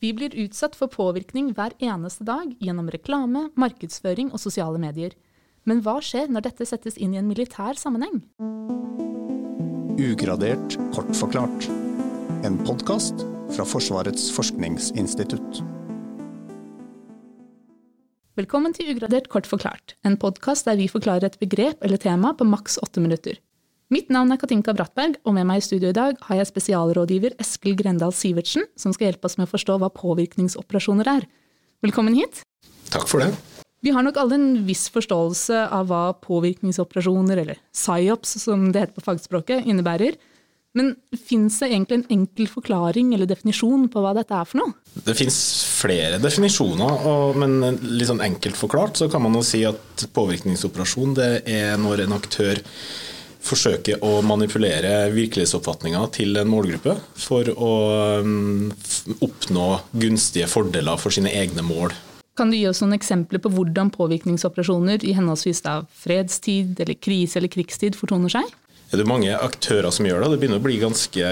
Vi blir utsatt for påvirkning hver eneste dag gjennom reklame, markedsføring og sosiale medier. Men hva skjer når dette settes inn i en militær sammenheng? Ugradert kort forklart. En podkast fra Forsvarets forskningsinstitutt. Velkommen til Ugradert kort forklart, en podkast der vi forklarer et begrep eller tema på maks åtte minutter. Mitt navn er Katinka Brattberg, og med meg i studio i dag har jeg spesialrådgiver Eskil Grendal Sivertsen, som skal hjelpe oss med å forstå hva påvirkningsoperasjoner er. Velkommen hit. Takk for det. Vi har nok alle en viss forståelse av hva påvirkningsoperasjoner, eller psyops som det heter på fagspråket, innebærer. Men fins det egentlig en enkel forklaring eller definisjon på hva dette er for noe? Det fins flere definisjoner, men litt sånn enkelt forklart så kan man jo si at påvirkningsoperasjon det er når en aktør forsøke å manipulere virkelighetsoppfatninga til en målgruppe for å um, oppnå gunstige fordeler for sine egne mål. Kan du gi oss noen eksempler på hvordan påvirkningsoperasjoner i henholdsvis da fredstid eller krise eller krigstid fortoner seg? Det er mange aktører som gjør det. Det begynner å bli ganske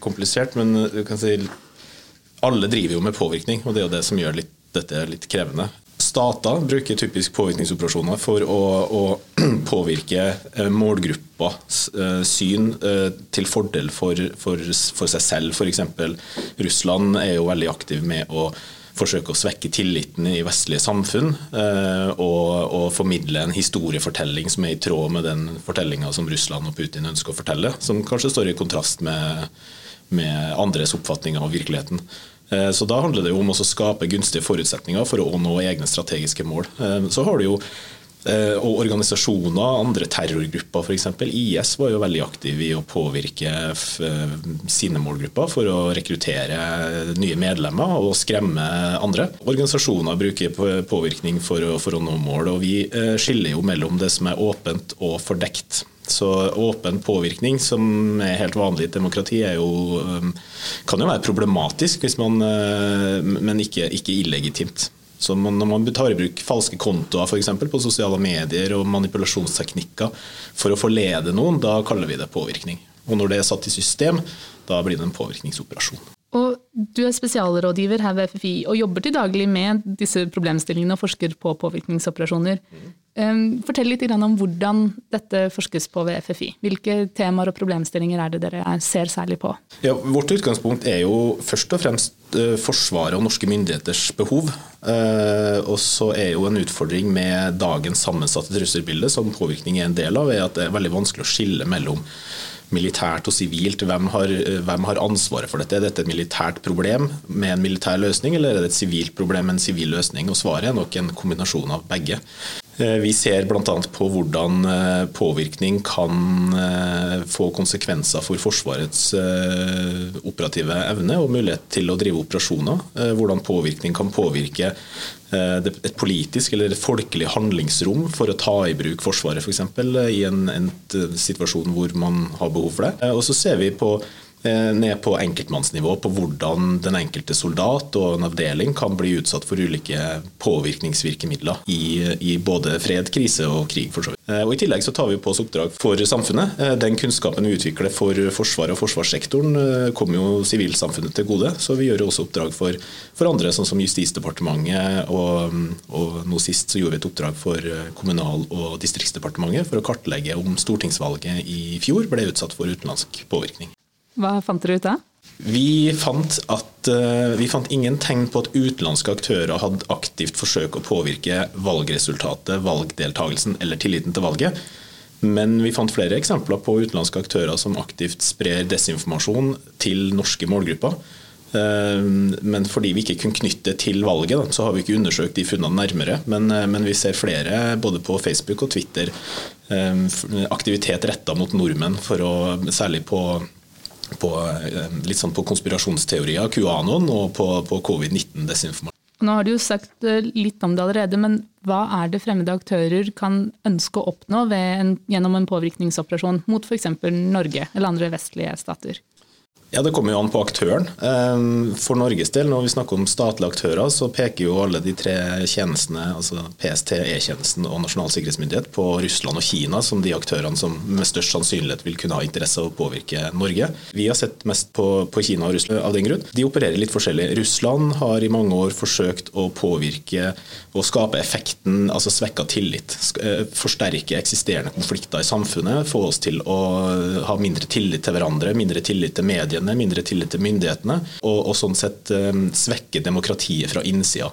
komplisert. Men si, alle driver jo med påvirkning, og det er jo det som gjør litt, dette litt krevende. Stater bruker typisk påvirkningsoperasjoner for å, å påvirke eh, målgruppas eh, syn eh, til fordel for, for, for seg selv. F.eks. Russland er jo veldig aktiv med å forsøke å svekke tilliten i vestlige samfunn og, og, formidle en historiefortelling som er i tråd med den fortellinga som Russland og Putin ønsker å fortelle, som kanskje står i kontrast med, med andres oppfatninger av virkeligheten. Eh, så Da handler det jo om å skape gunstige forutsetninger for å nå egne strategiske mål. Eh, så har du jo eh, og organisasjoner, andre terrorgrupper f.eks. IS var jo veldig aktiv i å påvirke sine målgrupper for å rekruttere nye medlemmer og skremme andre. Organisasjoner bruker påvirkning for å, for å nå mål, og vi skiller jo mellom det som er åpent og fordekt. Så åpen påvirkning, som er helt vanlig i et demokrati, jo, kan jo være problematisk, man, men ikke, ikke illegitimt. Så når man tar i bruk falske kontoer for eksempel, på sosiale medier og manipulasjonsteknikker for å forlede noen, da kaller vi det påvirkning. Og når det er satt i system, da blir det en påvirkningsoperasjon. Og du er spesialrådgiver her ved FFI og jobber til daglig med disse problemstillingene og forsker på påvirkningsoperasjoner. Fortell litt om hvordan dette forskes på ved FFI. Hvilke temaer og problemstillinger er det dere ser særlig på? Ja, vårt utgangspunkt er jo først og fremst eh, Forsvaret og norske myndigheters behov. Eh, og så er jo en utfordring med dagens sammensatte trusselbilde, som påvirkning er en del av, er at det er veldig vanskelig å skille mellom militært og sivilt. Hvem, hvem, har ansvaret for dette? Er dette et militært problem med en militær løsning, eller er det et sivilt problem med en sivil løsning? Og Svaret er nok en kombinasjon av begge. Eh, vi ser bl.a. på hvordan eh, påvirkning kan eh, få konsekvenser for Forsvarets operative evne og mulighet til å drive operasjoner. Hvordan påvirkning kan påvirke et politisk eller et folkelig handlingsrom for å ta i bruk Forsvaret f.eks. i en, en situasjon hvor man har behov for det. Og så ser vi på ned på enkeltmannsnivå på hvordan den enkelte soldat og en avdeling kan bli utsatt for ulike påvirkningsvirkemidler i, i både fred, krise og krig. for så vidt. Eh, og I tillegg så tar vi på oss oppdrag for samfunnet. Eh, den kunnskapen vi utvikler for Forsvaret og forsvarssektoren kommer jo sivilsamfunnet til gode. Så vi gjør også oppdrag for, for andre, sånn som Justisdepartementet. Og, og nå sist så gjorde vi et oppdrag for Kommunal- og distriktsdepartementet for å kartlegge om stortingsvalget i fjor ble utsatt for utenlandsk påvirkning. Hva fant dere ut da? Vi fant, at, uh, vi fant ingen tegn på at utenlandske aktører hadde aktivt forsøkt å påvirke valgresultatet, valgdeltagelsen eller tilliten til valget. Men vi fant flere eksempler på utenlandske aktører som aktivt sprer desinformasjon til norske målgrupper. Uh, men fordi vi ikke kunne knytte til valget, så har vi ikke undersøkt de funnene nærmere. Men, uh, men vi ser flere, både på Facebook og Twitter, aktivitet retta mot nordmenn, å, særlig på på, eh, litt sånn på konspirasjonsteorier, QAnon, og på, på covid-19-desinformasjon. Nå har du jo sagt eh, litt om det allerede, men hva er det fremmede aktører kan ønske å oppnå en, gjennom en påvirkningsoperasjon mot f.eks. Norge eller andre vestlige stater? Ja, Det kommer jo an på aktøren. Ehm, for Norges del, når vi snakker om statlige aktører, så peker jo alle de tre tjenestene, altså PST, E-tjenesten og Nasjonal sikkerhetsmyndighet, på Russland og Kina som de aktørene som med størst sannsynlighet vil kunne ha interesse av å påvirke Norge. Vi har sett mest på, på Kina og Russland av den grunn. De opererer litt forskjellig. Russland har i mange år forsøkt å påvirke og skape effekten, altså svekka tillit. Eh, forsterke eksisterende konflikter i samfunnet, få oss til å ha mindre tillit til hverandre, mindre tillit til mediene mediene, mindre tillit til myndighetene, og, og sånn sett um, svekke demokratiet fra innsida.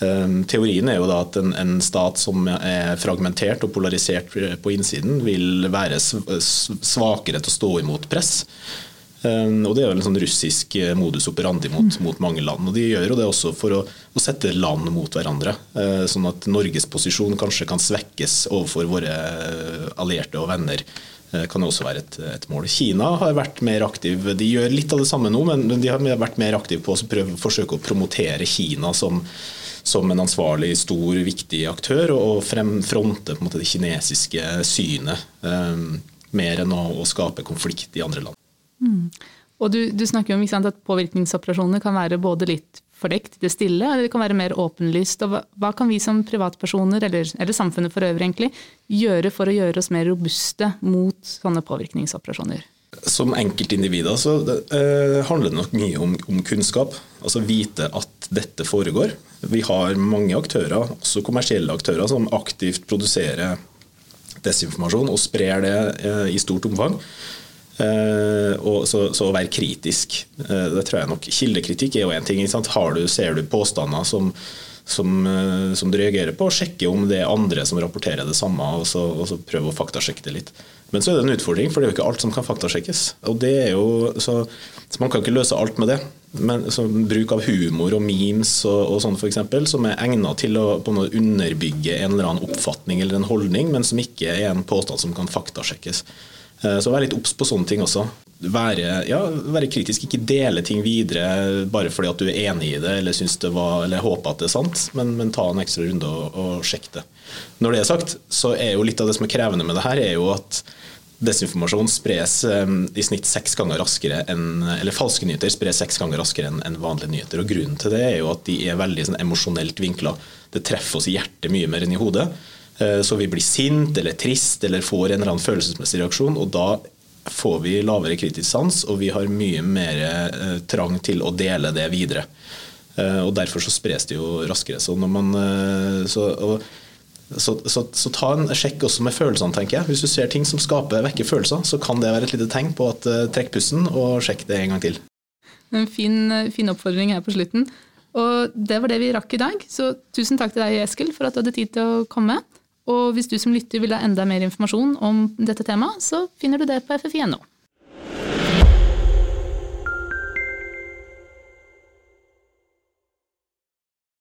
Um, teorien er jo da at en, en, stat som er fragmentert og polarisert på innsiden, vil være svakere til å stå imot press. Og Det er jo en sånn russisk eh, modus operandi mot, mm. mot, mange land. og De gjør jo det også for å, å sette land mot hverandre. Sånn at Norges posisjon kanskje kan svekkes overfor våre allierte og venner Eh, kan også være et, et, mål. Kina har vært mer aktiv. De gjør litt av det samme nå, men de har vært mer aktive på å prøve, forsøke å promotere Kina som, som en ansvarlig, stor, viktig aktør, og frem, fronte det kinesiske synet um, mer enn å, å, skape konflikt i andre land. Mm. Og du, du, snakker om sant, at Påvirkningsoperasjoner kan være både litt fordekt i det stille, eller det kan være mer åpenlyst. og Hva, hva kan vi som privatpersoner, eller, eller, samfunnet for øvrig, egentlig, gjøre for å gjøre oss mer robuste mot sånne påvirkningsoperasjoner? Som enkeltindivider så det, eh, handler det nok mye om, om, kunnskap. Altså vite at dette foregår. Vi har mange aktører, også kommersielle aktører, som aktivt produserer desinformasjon og sprer det eh, i stort omfang. Uh, og så, så, å være kritisk. Uh, det tror jeg nok. Kildekritikk er jo én ting. Du, ser du påstander som, som, uh, som, du reagerer på, sjekke om det er andre som rapporterer det samme, og så, og så prøve å faktasjekke det litt. Men så er det en utfordring, for det er jo ikke alt som kan faktasjekkes. Og det er jo, så, så Man kan ikke løse alt med det. Men Bruk av humor og memes og, og sånn f.eks., som er egnet til å underbygge en eller annen oppfatning eller en holdning, men som ikke er en påstand som kan faktasjekkes. Eh, så vær litt obs på sånne ting også. Være, ja, være, kritisk, ikke dele ting videre bare fordi at du er enig i det eller, det var, eller håper at det er sant, men, men ta en ekstra runde og, og sjekk det. Når det er sagt, så er jo litt av det som er krevende med det her, er jo at desinformasjon spres um, i snitt seks ganger raskere enn Eller falske nyheter spres seks ganger raskere enn en vanlige nyheter. og Grunnen til det er jo at de er veldig sånn, emosjonelt vinkla. Det treffer oss i hjertet mye mer enn i hodet. Eh, så vi blir sint eller trist eller får en eller annen følelsesmessig reaksjon. og da får vi lavere kritisk sans, og vi har mye mer eh, trang til å dele det videre. Eh, og Derfor så spres det jo raskere. Så, man, så, og, så, så, ta en sjekk også med følelsene, tenker jeg. Hvis du ser ting som skaper vekker følelser, så kan det være et lite tegn på at trekk pusten og sjekk det en gang til. En fin, fin oppfordring her på slutten. Og det var det vi rakk i dag. Så tusen takk til deg, Eskil, for at du hadde tid til å komme. Og hvis du som lytter vil ha enda mer informasjon om dette temaet, så finner du det på FFI.no.